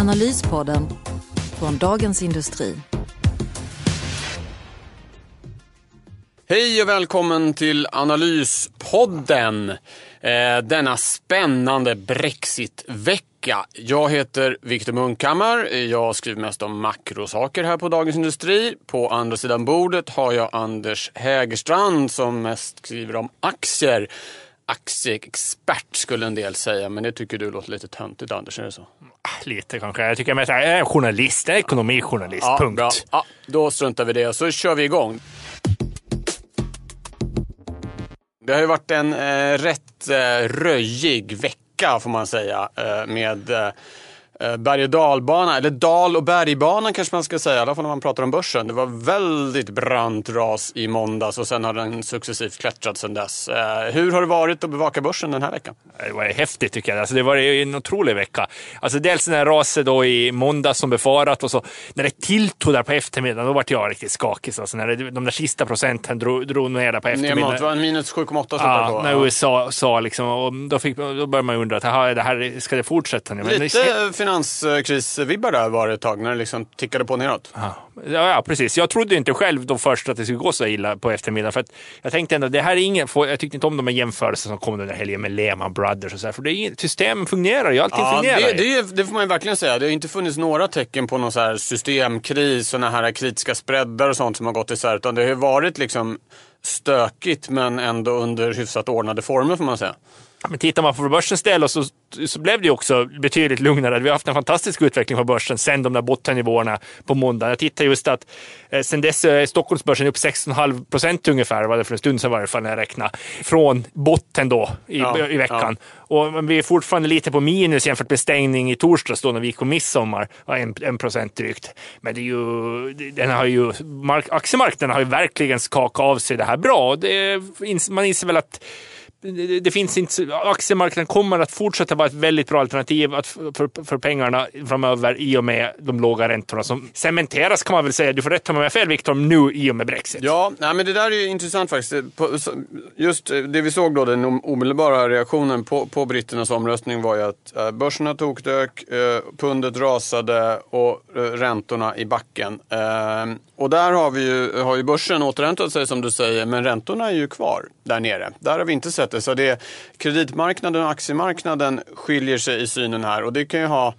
Analyspodden från Dagens Industri. Hej och välkommen till Analyspodden. Eh, denna spännande Brexit-vecka. Jag heter Viktor Munkhammar. Jag skriver mest om makrosaker här på Dagens Industri. På andra sidan bordet har jag Anders Hägerstrand som mest skriver om aktier. Aktieexpert skulle en del säga, men det tycker du låter lite töntigt Anders, är det så? Lite kanske. Jag tycker att jag är journalist, jag är ekonomijournalist, Ja, punkt. bra. Ja, då struntar vi det och så kör vi igång. Det har ju varit en eh, rätt eh, röjig vecka får man säga eh, med eh, eh, berg och dalbana, eller dal och bergbanan kanske man ska säga, i alla fall när man pratar om börsen. Det var väldigt brant ras i måndags och sen har den successivt klättrat sedan dess. Eh, hur har det varit att bevaka börsen den här veckan? Det var häftigt tycker jag. Alltså, det var en otrolig vecka. Alltså, dels den här raset då i måndags som befarat och så när det tilltog där på eftermiddagen, då vart jag riktigt skakig. Alltså, när det, de där sista procenten drog, drog ner där på eftermiddagen. det var en minus 7,8 stod det Ja, på. när USA sa liksom, och då, fick, då började man undra, att, "Jaha, det här, ska det fortsätta nu? Lite finanskrisvibbar där var det ett tag när det liksom tickade på neråt. Ja, ja, precis. Jag trodde inte själv då först att det skulle gå så illa på eftermiddagen. För jag tänkte ändå, det här är ingen, jag tyckte inte om de här jämförelserna som kom under helgen med Lehman Brothers och så här, För det är, inget- systemen fungerar ju, allting Ja, fungerar det, det, det får man ju verkligen säga. Det har inte funnits några tecken på någon så här systemkris, sådana här kritiska spreadar och sånt som har gått isär. Utan det har ju varit liksom stökigt men ändå under hyfsat ordnade former får man säga. Men tittar man på börsens del så, så blev det också betydligt lugnare. Vi har haft en fantastisk utveckling på börsen sen de där bottennivåerna på måndag. Jag tittar just att eh, sen dess är Stockholmsbörsen upp 6,5 procent ungefär, var det för en stund sedan i varje fall när jag räknade, från botten då i, Ja, i veckan. Och men vi är fortfarande lite på minus jämfört med stängning i torsdags då när vi gick på midsommar, ja, en, en procent drygt. Men det är ju, den har ju, mark, aktiemarknaden har ju verkligen skakat av sig det här bra. Det, man inser väl att det, finns inte, aktiemarknaden kommer att fortsätta vara ett väldigt bra alternativ att, för, för pengarna framöver i och med de låga räntorna som cementeras kan man väl säga. Du får rätta mig om jag har fel Viktor, nu i och med Brexit. Ja, nej, men det där är ju intressant faktiskt. Just det vi såg då, den omedelbara reaktionen på, på britternas omröstning var ju att eh, börserna tokdök, eh, pundet rasade och eh, räntorna i backen. Och där har, vi ju, har ju börsen återhämtat sig som du säger, men räntorna är ju kvar där nere. Där har vi inte sett det. Så det, kreditmarknaden och aktiemarknaden skiljer sig i synen här och det kan ju ha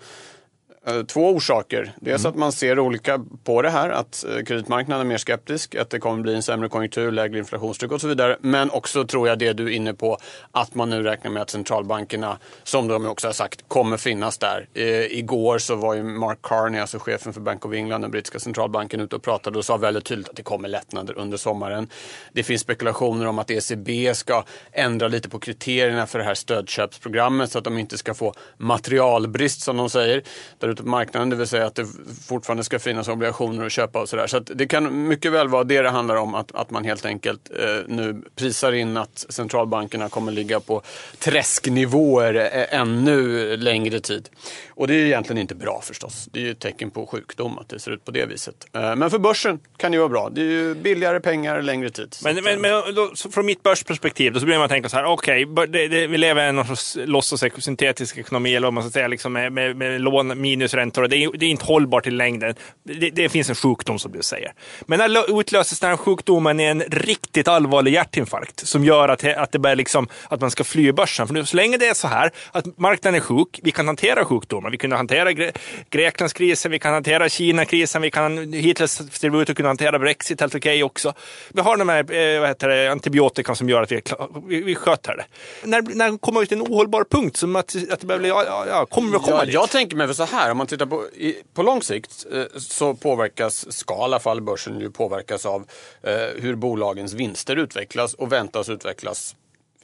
Två orsaker. Dels att man ser olika på det här, att eh, kreditmarknaden är mer skeptisk, att det kommer bli en sämre konjunktur, lägre inflationstryck och så vidare. Men också tror jag det du är inne på, att man nu räknar med att centralbankerna, som de också har sagt, kommer finnas där. Eh, igår så var ju Mark Carney, alltså chefen för Bank of England, den brittiska centralbanken, ute och pratade och sa väldigt tydligt att det kommer lättnader under sommaren. Det finns spekulationer om att ECB ska ändra lite på kriterierna för det här stödköpsprogrammet så att de inte ska få materialbrist som de säger där ute på marknaden. Det vill säga att det fortfarande ska finnas obligationer att köpa och sådär. Så att det kan mycket väl vara det det handlar om. Att, att man helt enkelt eh, nu prisar in att centralbankerna kommer ligga på träsknivåer eh, ännu längre tid. Och det är ju egentligen inte bra förstås. Det är ju ett tecken på sjukdom att det ser ut på det viset. Eh, men för börsen kan det ju vara bra. Det är ju billigare pengar längre tid. Men, att, men, men då, från mitt börsperspektiv då så blir man tänka så här, okej, okay, vi lever i en sorts låtsas-syntetisk ekonomi, eller vad man ska säga, liksom med, med, med lån, minusräntor. Och det, är, det är inte hållbart i längden. Det, det finns en sjukdom som du säger. Men när utlöses den här sjukdomen i en riktigt allvarlig hjärtinfarkt som gör att, att det börjar liksom, att man ska fly börsen. För nu, så länge det är så här att marknaden är sjuk, vi kan hantera sjukdomar. Vi kunde hantera Gre Greklandskrisen, vi kan hantera Kinakrisen, vi kan hittills ser det ut att kunna hantera Brexit helt okej också. Vi har de här eh, vad heter det, antibiotikan som gör att vi, vi, vi sköter det. När, när kommer vi till en ohållbar punkt som att, att det börjar bli, ja, ja, kommer vi komma Ja, dit? jag tänker mig så här, om man tittar på, i, på lång sikt eh, så påverkas, ska i alla fall börsen ju påverkas av eh, hur bolagens vinster utvecklas och väntas utvecklas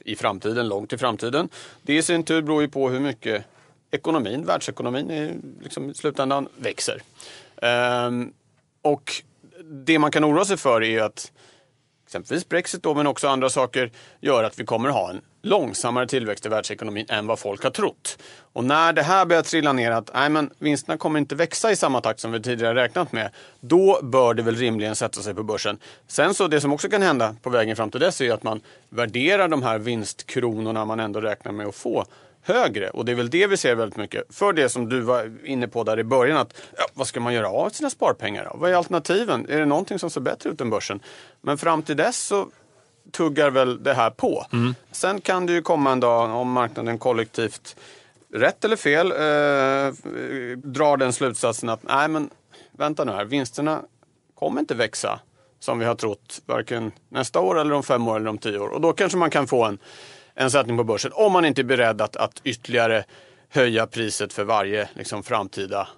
i framtiden, långt i framtiden. Det i sin tur beror ju på hur mycket ekonomin, världsekonomin i, liksom, i slutändan växer. Ehm, och det man kan oroa sig för är att exempelvis Brexit då, men också andra saker gör att vi kommer ha en långsammare tillväxt i världsekonomin än vad folk har trott. Och när det här börjar trilla ner att nej, men vinsterna kommer inte växa i samma takt som vi tidigare räknat med, då bör det väl rimligen sätta sig på börsen. Sen så det som också kan hända på vägen fram till dess är att man värderar de här vinstkronorna man ändå räknar med att få högre. Och det är väl det vi ser väldigt mycket. För det som du var inne på där i början. att ja, Vad ska man göra av sina sparpengar? Då? Vad är alternativen? Är det någonting som ser bättre ut än börsen? Men fram till dess så tuggar väl det här på. Mm. Sen kan det ju komma en dag om marknaden kollektivt, rätt eller fel, eh, drar den slutsatsen att nej men vänta nu här, vinsterna kommer inte växa som vi har trott, varken nästa år eller om fem år eller om tio år. Och då kanske man kan få en en sättning på börsen. Om man inte är beredd att, att ytterligare höja priset för varje liksom, framtida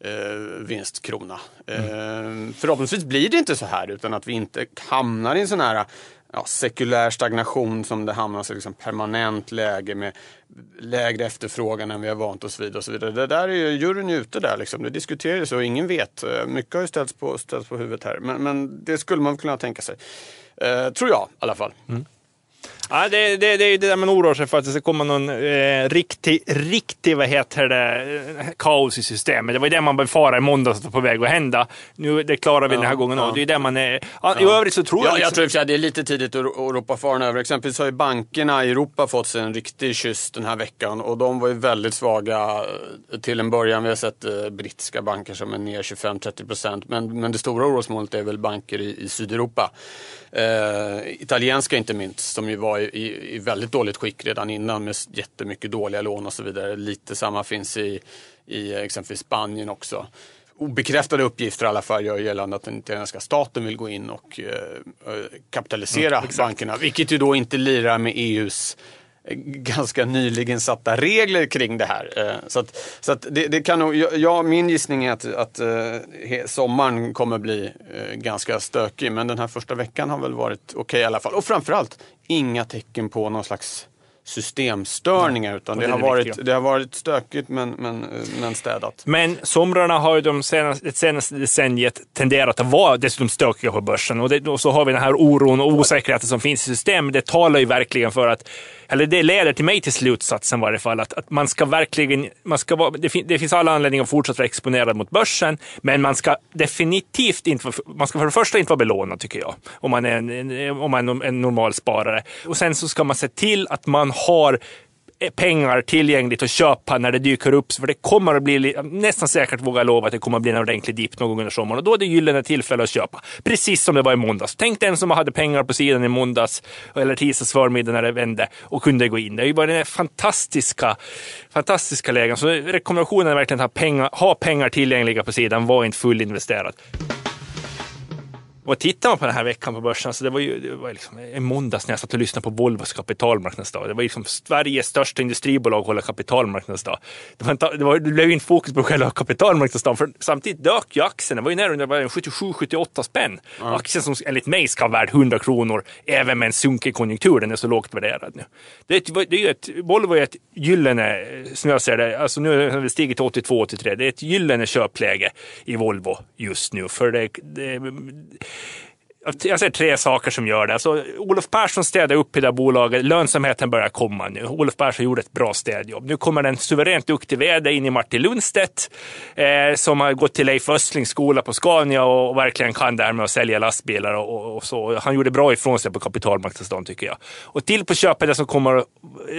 eh, vinstkrona. Mm. Eh, förhoppningsvis blir det inte så här utan att vi inte hamnar i en sån här ja, sekulär stagnation som det hamnar i liksom permanent läge med lägre efterfrågan än vi har vant oss vid och så vidare. Det där är ju juryn ute där liksom. Det diskuteras och ingen vet. Eh, mycket har ju ställts på, ställts på huvudet här. Men, men det skulle man kunna tänka sig. Eh, tror jag i alla fall. Mm. Ja, det, det, det är det där man oroar sig för att det ska komma någon eh, riktig, riktig vad heter det, kaos i systemet. Det var ju det man befarade i måndags att det var på väg att hända. Nu, det klarar vi ja, den här gången ja. Det är det man är... Ja, I övrigt så tror jag... Ja, jag liksom... tror att det är lite tidigt att, ropa faran över. Exempelvis har ju bankerna i Europa fått sig en riktig kyss den här veckan och de var ju väldigt svaga till en början. Vi har sett eh, brittiska banker som är ner 25-30 procent. Men, men det stora orosmålet är väl banker i, i Sydeuropa. Eh, italienska inte minst, som ju var i, i, väldigt dåligt skick redan innan med jättemycket dåliga lån och så vidare. Lite samma finns i, i exempelvis Spanien också. Obekräftade uppgifter i alla fall gör gällande att den italienska staten vill gå in och eh kapitalisera mm, bankerna. Vilket ju då inte lirar med EUs ganska nyligen satta regler kring det här. Eh, så att, så att det, det, kan nog, ja, min gissning är att, att uh, sommaren kommer bli uh, ganska stökig. Men den här första veckan har väl varit okej okay i alla fall. Och framförallt inga tecken på någon slags systemstörningar. Utan det, det, har varit, det har varit stökigt men, men, men städat. Men somrarna har ju de senaste, det senaste decenniet tenderat att vara dessutom stökiga på börsen. Och, det, och så har vi den här oron och osäkerheten som finns i systemet. Det talar ju verkligen för att eller det leder till mig till slutsatsen i varje fall, att, att man ska verkligen, man ska vara, det, fin, det finns alla anledningar att fortsätta vara exponerad mot börsen, men man ska definitivt inte, man ska för det första inte vara belånad tycker jag, om man är en, om man är en normal sparare. Och sen så ska man se till att man har Eh, pengar tillgängligt att köpa när det dyker upp. För det kommer att bli, nästan säkert vågar jag lova att det kommer att bli en ordentlig dipp någon gång under sommaren. Och då är det gyllene tillfälle att köpa. Precis som det var i måndags. Tänk den som hade pengar på sidan i måndags eller tisdags förmiddag när det vände och kunde gå in. Det är ju bara den fantastiska, fantastiska lägen. Så rekommendationen är verkligen att ha pengar, ha pengar tillgängliga på sidan. Var inte fullinvesterad. Och tittar man på den här veckan på börsen, så det var ju det var liksom en måndags när jag satt och lyssnade på Volvos kapitalmarknadsdag. Det var liksom Sveriges största industribolag håller kapitalmarknadsdag. Det, var inte, det, var, det blev inte fokus på själva kapitalmarknadsdagen, för samtidigt dök ju aktien. Det var ju nära 77-78 spänn. Mm. Aktien som enligt mig ska vara värd 100 kronor, även med en sunkig konjunktur. Den är så lågt värderad nu. Det, är, det är ett, Volvo är ett gyllene, som jag ser det, alltså nu har vi stigit till 82-83. Det är ett gyllene köpläge i Volvo just nu. För det, det jag ser tre saker som gör det. Alltså, Olof Persson städade upp i det här bolaget. Lönsamheten börjar komma nu. Olof Persson gjorde ett bra städjobb. Nu kommer en suveränt duktig vd in i Martin Lundstedt eh, som har gått till Leif Östlings skola på Scania och, verkligen kan det här med att sälja lastbilar och, och, så. Han gjorde bra ifrån sig på kapitalmarknadsdagen tycker jag. Och till på köpet det som kommer att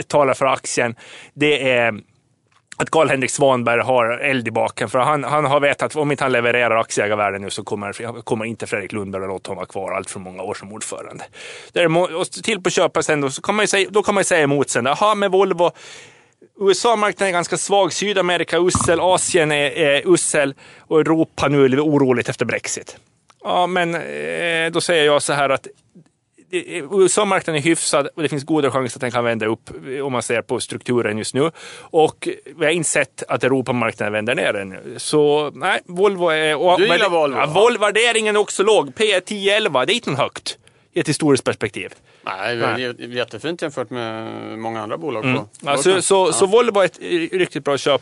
tala för aktien, det är att Karl-Henrik Svanberg har eld i baken. För han, han har vetat att om inte han levererar aktieägarvärden nu så kommer, kommer inte Fredrik Lundberg att låta honom vara kvar allt för många år som ordförande. Däremot, och till på köpet sen då, så kan man ju säga, då kan man säga emot sen. Jaha, med Volvo. USA-marknaden är ganska svag, Sydamerika usel, Asien är, är usel och Europa nu är oroligt efter Brexit. Ja, men eh, då säger jag så här att USA-marknaden är hyfsad och det finns goda chanser att den kan vända upp om man ser på strukturen just nu. Och vi har inte sett att Europamarknaden vänder ner ännu. Så nej, Volvo är... Och, du gillar Volvo? Ja, Volvo värderingen är också låg. P 10-11, det är inte högt. i ett historiskt perspektiv. Nej, det är jättefint jämfört med många andra bolag. Mm. På Alltså, så, Ja. så Volvo var ett riktigt bra köp.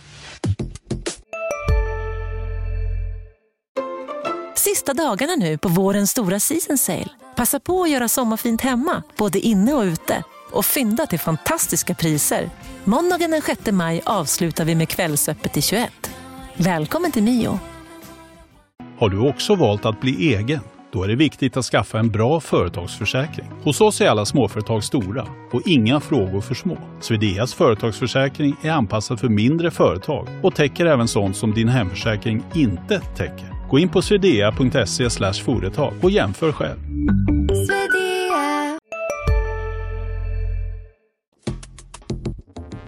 Sista dagarna nu på vårens stora season sale. Passa på att göra sommarfint hemma, både inne och ute. Och fynda till fantastiska priser. Måndagen den 6 maj avslutar vi med Kvällsöppet i 21. Välkommen till Mio. Har du också valt att bli egen? Då är det viktigt att skaffa en bra företagsförsäkring. Hos oss är alla småföretag stora och inga frågor för små. Swedeas företagsförsäkring är anpassad för mindre företag och täcker även sånt som din hemförsäkring inte täcker. Gå in på swedea.se företag och jämför själv.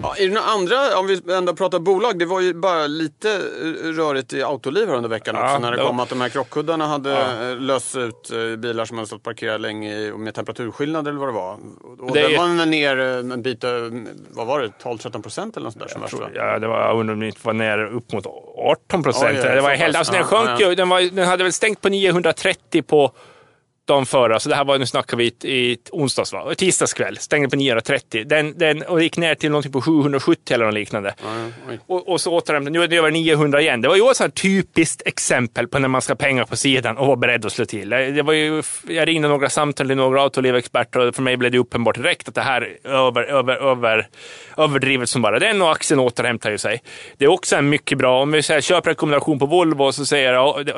Ja, är det några andra, om vi ändå pratar bolag, det var ju bara lite rörigt i Autoliv här under veckan Ja, också när det det var- kom att de här krockkuddarna hade Ja. eh, löst ut eh, bilar som hade stått parkerade länge i- med temperaturskillnader eller vad det var. Och Det är- var ner eh, en bit, vad var det, 12-13 procent eller något sånt där som värst va? Ja, det var, jag undrar om det inte var ner upp mot 18 procent. Oj, det var helt, alltså den Ja, sjönk ja, ja. ju. Den, var, den hade väl stängt på 930 på dagen före. Så det här var, nu snackar vi i, onsdags, va? tisdagskväll. Stängde på 930. Den, den och gick ner till någonting på 770 eller något liknande. Oj. Och, och så återhämtade Nu är det över 900 igen. Det var ju också ett typiskt exempel på när man ska pengar på sidan och vara beredd att slå till. Det var ju, jag ringde några samtal till några autolivexperter och för mig blev det uppenbart direkt att det här är över, över, över, överdrivet som bara den och aktien återhämtar ju sig. Det är också en mycket bra, om vi säger köprekommendation på Volvo så säger jag,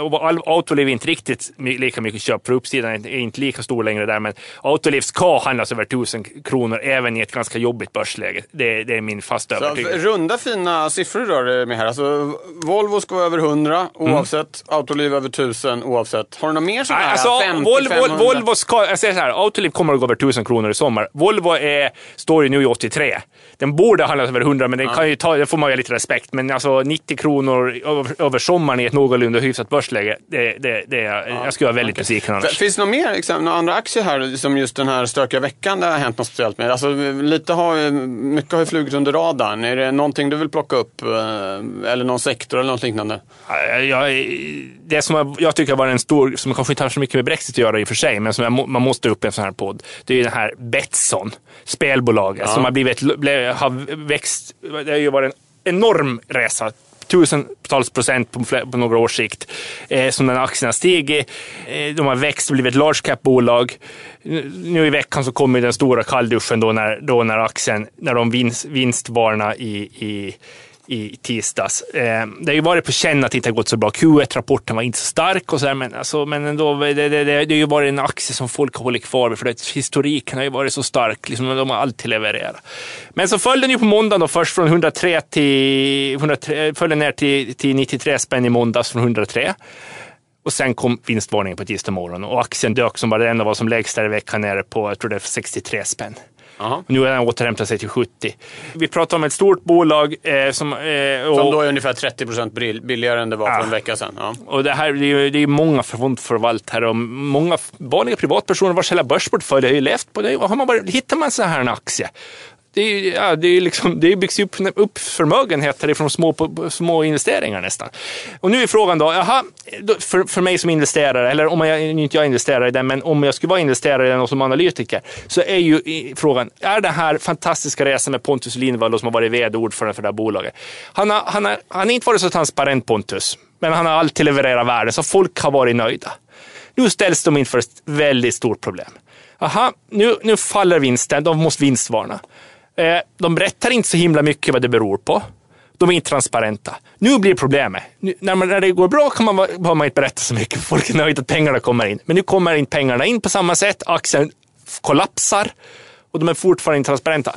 Autoliv är inte riktigt lika mycket köp för uppsidan är inte lika stor längre där, men Autoliv ska handlas över 1000 kronor även i ett ganska jobbigt börsläge. Det, det är min fasta övertygelse. runda fina siffror rör det med här. Alltså, Volvo ska vara över 100 oavsett, Autoliv över 1000 oavsett. Har du något mer sådana här? alltså, 50, Volvo, 500? Volvo ska, jag säger så här, Autoliv kommer att gå över 1000 kronor i sommar. Volvo är, står ju nu i 83. Den borde handlas över 100, men den kan ju ta, det får man ju lite respekt. Men alltså 90 kronor över, över sommaren i ett någorlunda hyfsat börsläge, det, det, det, jag skulle vara väldigt besviken annars. Finns det mer, exempel, några andra aktier här som just den här stökiga veckan det har hänt något speciellt med? Alltså, lite har, mycket har ju flugit under radarn. Är det någonting du vill plocka upp? eh, Eller någon sektor eller något liknande? Jag, det som jag, tycker var en stor, som kanske inte har så mycket med Brexit att göra i och för sig, men som jag, man måste upp i en sån här podd, det är ju den här Betsson, spelbolaget, som har blivit, har växt, det har ju varit en enorm resa tusentals procent på, på några års sikt eh, som den aktien har stigit. Eh, de har växt och blivit ett large cap-bolag. Nu i veckan så kommer den stora kallduschen då när, då när aktien, när de vinst, vinstvarna i, i i tisdags. Eh, det har ju varit på känn att det inte har gått så bra. Q1-rapporten var inte så stark och så men, alltså, men ändå, det, det, det, det har ju varit en aktie som folk har hållit kvar vid, för det, historiken har ju varit så stark. Liksom, de har alltid levererat. Men så föll den ju på måndagen då, först från 103 till, 103, föll den ner till, till 93 spänn i måndags från 103. Och sen kom vinstvarningen på tisdag morgon och aktien dök som bara den var som lägst där i veckan nere på, jag tror det är 63 spänn. Jaha. Nu har den återhämtat sig till 70. Vi pratar om ett stort bolag eh, som... Eh, och, Som då är ungefär 30 procent billigare än det var för Ja. en vecka sedan. Ja. och det här det är det är många fondförvaltare och många vanliga privatpersoner vars hela börsportfölj har ju levt på det. Har man bara, hittar man så här en aktie det, är, ja, det, är liksom, det byggs ju upp, upp förmögenheter från små, små investeringar nästan. Och nu är frågan då, aha, för, för mig som investerare, eller om jag inte jag investerar i den, men om jag skulle vara investerare i den och som analytiker, så är ju frågan, är det här fantastiska resan med Pontus Lindvall som har varit vd-ordförande för det här bolaget? Han har, han, har, han har inte varit så transparent Pontus, men han har alltid levererat värde, så folk har varit nöjda. Nu ställs de inför ett väldigt stort problem. Aha, nu, nu faller vinsten, de måste vinstvarna. Eh, de berättar inte så himla mycket vad det beror på. De är inte transparenta. Nu blir problemet. Nu, när, man, när det går bra kan man, behöver man inte berätta så mycket. Folk är nöjda att pengarna kommer in. Men nu kommer inte pengarna in på samma sätt. Aktien kollapsar och de är fortfarande inte transparenta.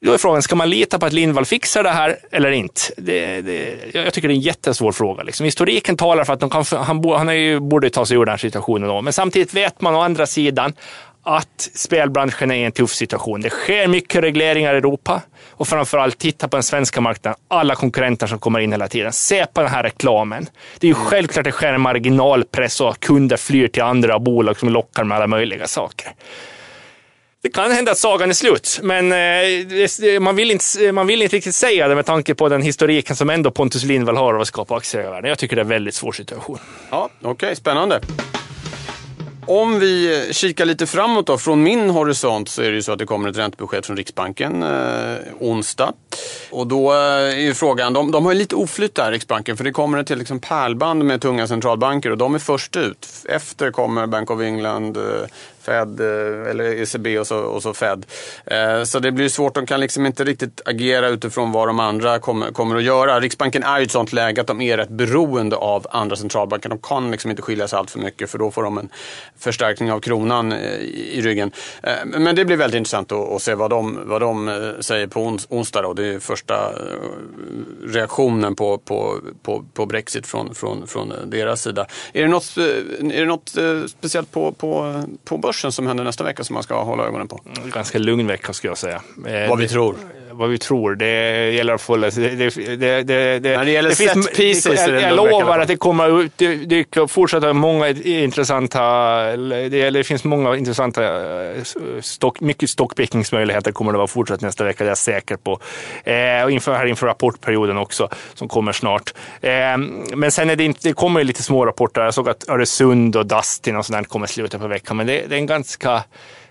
Då är frågan, ska man lita på att Lindvall fixar det här eller inte? Det, det, jag tycker det är en jättesvår fråga. Liksom. Historiken talar för att de kan, han, han är ju, borde ta sig ur den här situationen. Då. Men samtidigt vet man å andra sidan att spelbranschen är i en tuff situation. Det sker mycket regleringar i Europa och framförallt titta på den svenska marknaden. Alla konkurrenter som kommer in hela tiden. Se på den här reklamen. Det är ju självklart att det sker en marginalpress och kunder flyr till andra bolag som lockar med alla möjliga saker. Det kan hända att sagan är slut, men eh, man, vill inte, man vill inte riktigt säga det med tanke på den historiken som ändå Pontus Lindvall har av att skapa aktier i världen. Jag tycker det är en väldigt svår situation. Ja, Okej, spännande om vi kikar lite framåt då, från min horisont så är det ju så att det kommer ett räntebesked från Riksbanken eh, onsdag. Och då eh, är ju frågan, de, de har ju lite oflytt där Riksbanken för det kommer ett liksom pärlband med tunga centralbanker och de är först ut. Efter kommer Bank of England, eh, Fed, eh, eller ECB och så, och så Fed. Eh, så det blir svårt, de kan liksom inte riktigt agera utifrån vad de andra kommer, kommer att göra. Riksbanken är i ett sånt läge att de är rätt beroende av andra centralbanker. De kan liksom inte skilja sig allt för mycket för då får de en förstärkning av kronan eh, i ryggen. Men det blir väldigt intressant att, se vad de, vad de säger på onsdag. Då. Det är första reaktionen på, på, på, på Brexit från, från, från deras sida. Är det något, är det något speciellt på, på, på börsen? Börsen som händer nästa vecka som man ska hålla ögonen på? Ganska lugn vecka skulle jag säga. Eh, vad vi tror vad vi tror. Det gäller att få... Det, det, det, det, När det gäller set pieces Jag, jag lovar att det kommer ut, det, det fortsätta många intressanta... Det, det finns många intressanta, eh, stock, mycket stockpickningsmöjligheter kommer det vara fortsatt nästa vecka, det är jag säker på. Eh, och inför, här inför rapportperioden också, som kommer snart. Eh, men sen är det, inte, det kommer lite små rapporter. Jag såg att Öresund och Dustin och sånt kommer sluta på veckan, men det, det är en ganska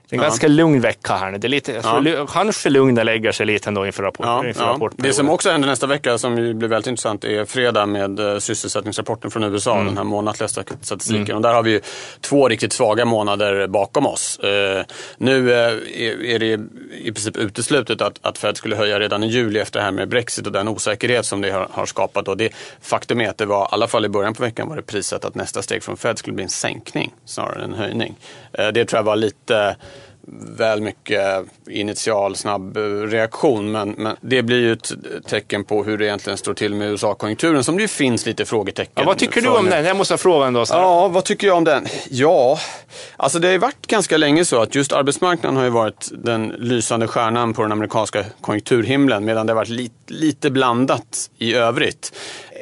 det är en ja. ganska lugn vecka här nu. Det är lite, ja. Kanske lugna lägger sig lite ändå inför, rapport, ja, inför ja. Det som också händer nästa vecka som blir väldigt intressant är fredag med uh, sysselsättningsrapporten från USA, mm. den här månatliga statistiken. Mm. Och där har vi två riktigt svaga månader bakom oss. Uh, nu uh, är, det i princip uteslutet att, att Fed skulle höja redan i juli efter det här med Brexit och den osäkerhet som det har, skapat. Och det, faktum är att det var, i alla fall i början på veckan, var det prisat att nästa steg från Fed skulle bli en sänkning snarare än en höjning. det tror jag var lite väl mycket initial snabb reaktion. Men, men, det blir ju ett tecken på hur det egentligen står till med USA-konjunkturen som det ju finns lite frågetecken. Ja, vad tycker du om den? Jag måste fråga ändå. Ja, vad tycker jag om den? Ja, alltså det har ju varit ganska länge så att just arbetsmarknaden har ju varit den lysande stjärnan på den amerikanska konjunkturhimlen medan det har varit lite, lite blandat i övrigt.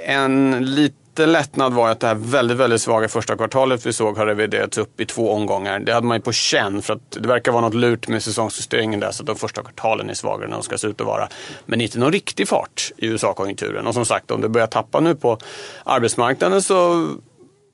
En lite lite lättnad var att det här väldigt, väldigt svaga första kvartalet vi såg har reviderats upp i två omgångar. Det hade man ju på känn för att det verkar vara något lurt med säsongsjusteringen där så att de första kvartalen är svagare än de ska se ut att vara. Men inte någon riktig fart i USA-konjunkturen. Och som sagt, om det börjar tappa nu på arbetsmarknaden så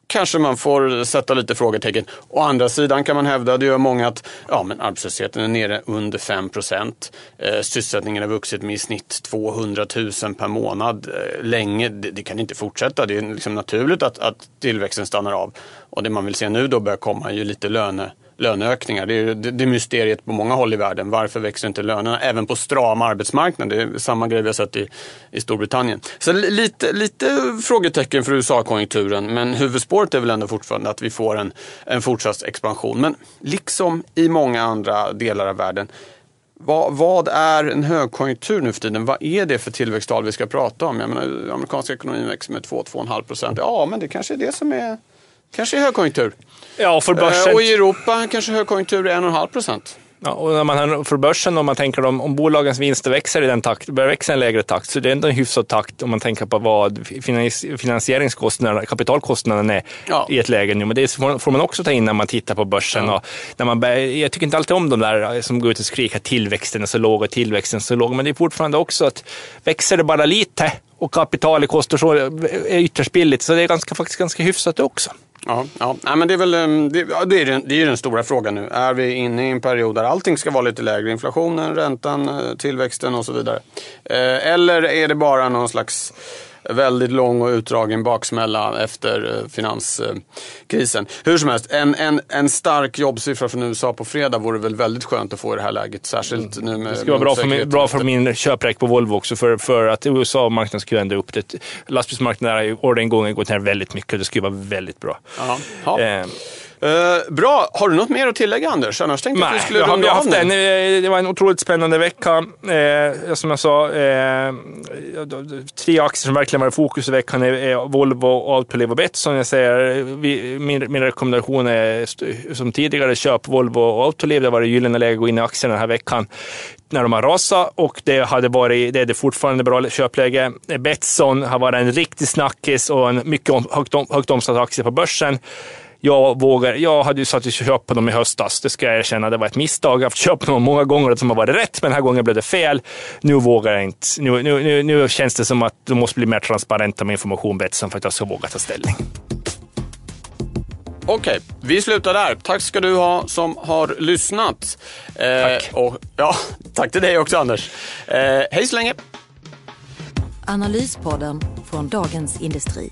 kanske man får sätta lite frågetecken. Å andra sidan kan man hävda, det gör många, att ja, men arbetslösheten är nere under 5 procent. Eh, sysselsättningen har vuxit med i snitt 200 000 per månad eh, länge. Det, det, kan inte fortsätta. Det är liksom naturligt att, att tillväxten stannar av. Och det man vill se nu då börjar komma är ju lite löne löneökningar. Det är, det, det är mysteriet på många håll i världen. Varför växer inte lönerna? Även på stram arbetsmarknad. Det är samma grej vi har sett i, i Storbritannien. Så lite, lite frågetecken för USA-konjunkturen. Men huvudspåret är väl ändå fortfarande att vi får en, en fortsatt expansion. Men liksom i många andra delar av världen vad, vad, är en högkonjunktur nu för tiden? Vad är det för tillväxttal vi ska prata om? Jag menar, amerikanska ekonomin växer med 2-2,5 procent. Ja, men det kanske är det som är, kanske är högkonjunktur. Ja, för börsen. Eh, och i Europa kanske högkonjunktur är 1,5 procent. Ja, och när man för börsen, om man tänker om, om bolagens vinster växer i den takt, börjar växa i en lägre takt, så det är ändå en hyfsad takt om man tänker på vad finansieringskostnaderna, kapitalkostnaderna är ja. i ett läge nu. Men det får man också ta in när man tittar på börsen. Ja. Och när man, jag tycker inte alltid om de där som går ut och skriker tillväxten är så låg och tillväxten är så låg, men det är fortfarande också att växer det bara lite och kapitalet kostar så är ytterst billigt, så det är ganska, faktiskt ganska hyfsat också. Ja, ja. Nej, men det är väl ehm, det, det, är den, det är den stora frågan nu. Är vi inne i en period där allting ska vara lite lägre? Inflationen, räntan, eh, tillväxten och så vidare. Eh, eller är det bara någon slags väldigt lång och utdragen baksmälla efter eh, finanskrisen. Hur som helst, en, en, en stark jobbsiffra från USA på fredag vore väl väldigt skönt att få i det här läget. Särskilt mm. nu med Det skulle vara bra för, min, bra för min köpräck på Volvo också. För, för att USA-marknaden skulle ändå upp det. Lastbilsmarknaden har orderingången gått ner väldigt mycket. Det skulle vara väldigt bra. Aha. Eh, Uh, bra, har du något mer att tillägga Anders? Annars tänkte jag att vi skulle runda haft en, eh, Det var en otroligt spännande vecka. Eh, som jag sa, eh, tre aktier som verkligen var i fokus i veckan är, Volvo, Autoliv och Betsson. Jag säger, vi, min, min rekommendation är som tidigare, köp Volvo och Autoliv. Det var det gyllene läge att gå in i aktierna den här veckan när de har rasat och det, hade varit, det är det fortfarande bra köpläge. Betsson har varit en riktig snackis och en mycket högt, högt omsatt aktie på börsen jag, vågar, jag hade ju satt och köpt på dem i höstas, det ska jag erkänna. Det var ett misstag. Jag har haft köpt dem många gånger som har varit rätt, men den här gången blev det fel. Nu vågar jag inte. Nu, nu, nu, nu känns det som att de måste bli mer transparenta med information Betsson för att jag ska våga ta ställning. Okej, vi slutar där. Tack ska du ha som har lyssnat. Eh, Tack. Och, ja, tack till dig också Anders. Eh, hej så länge. Analyspodden från Dagens Industri.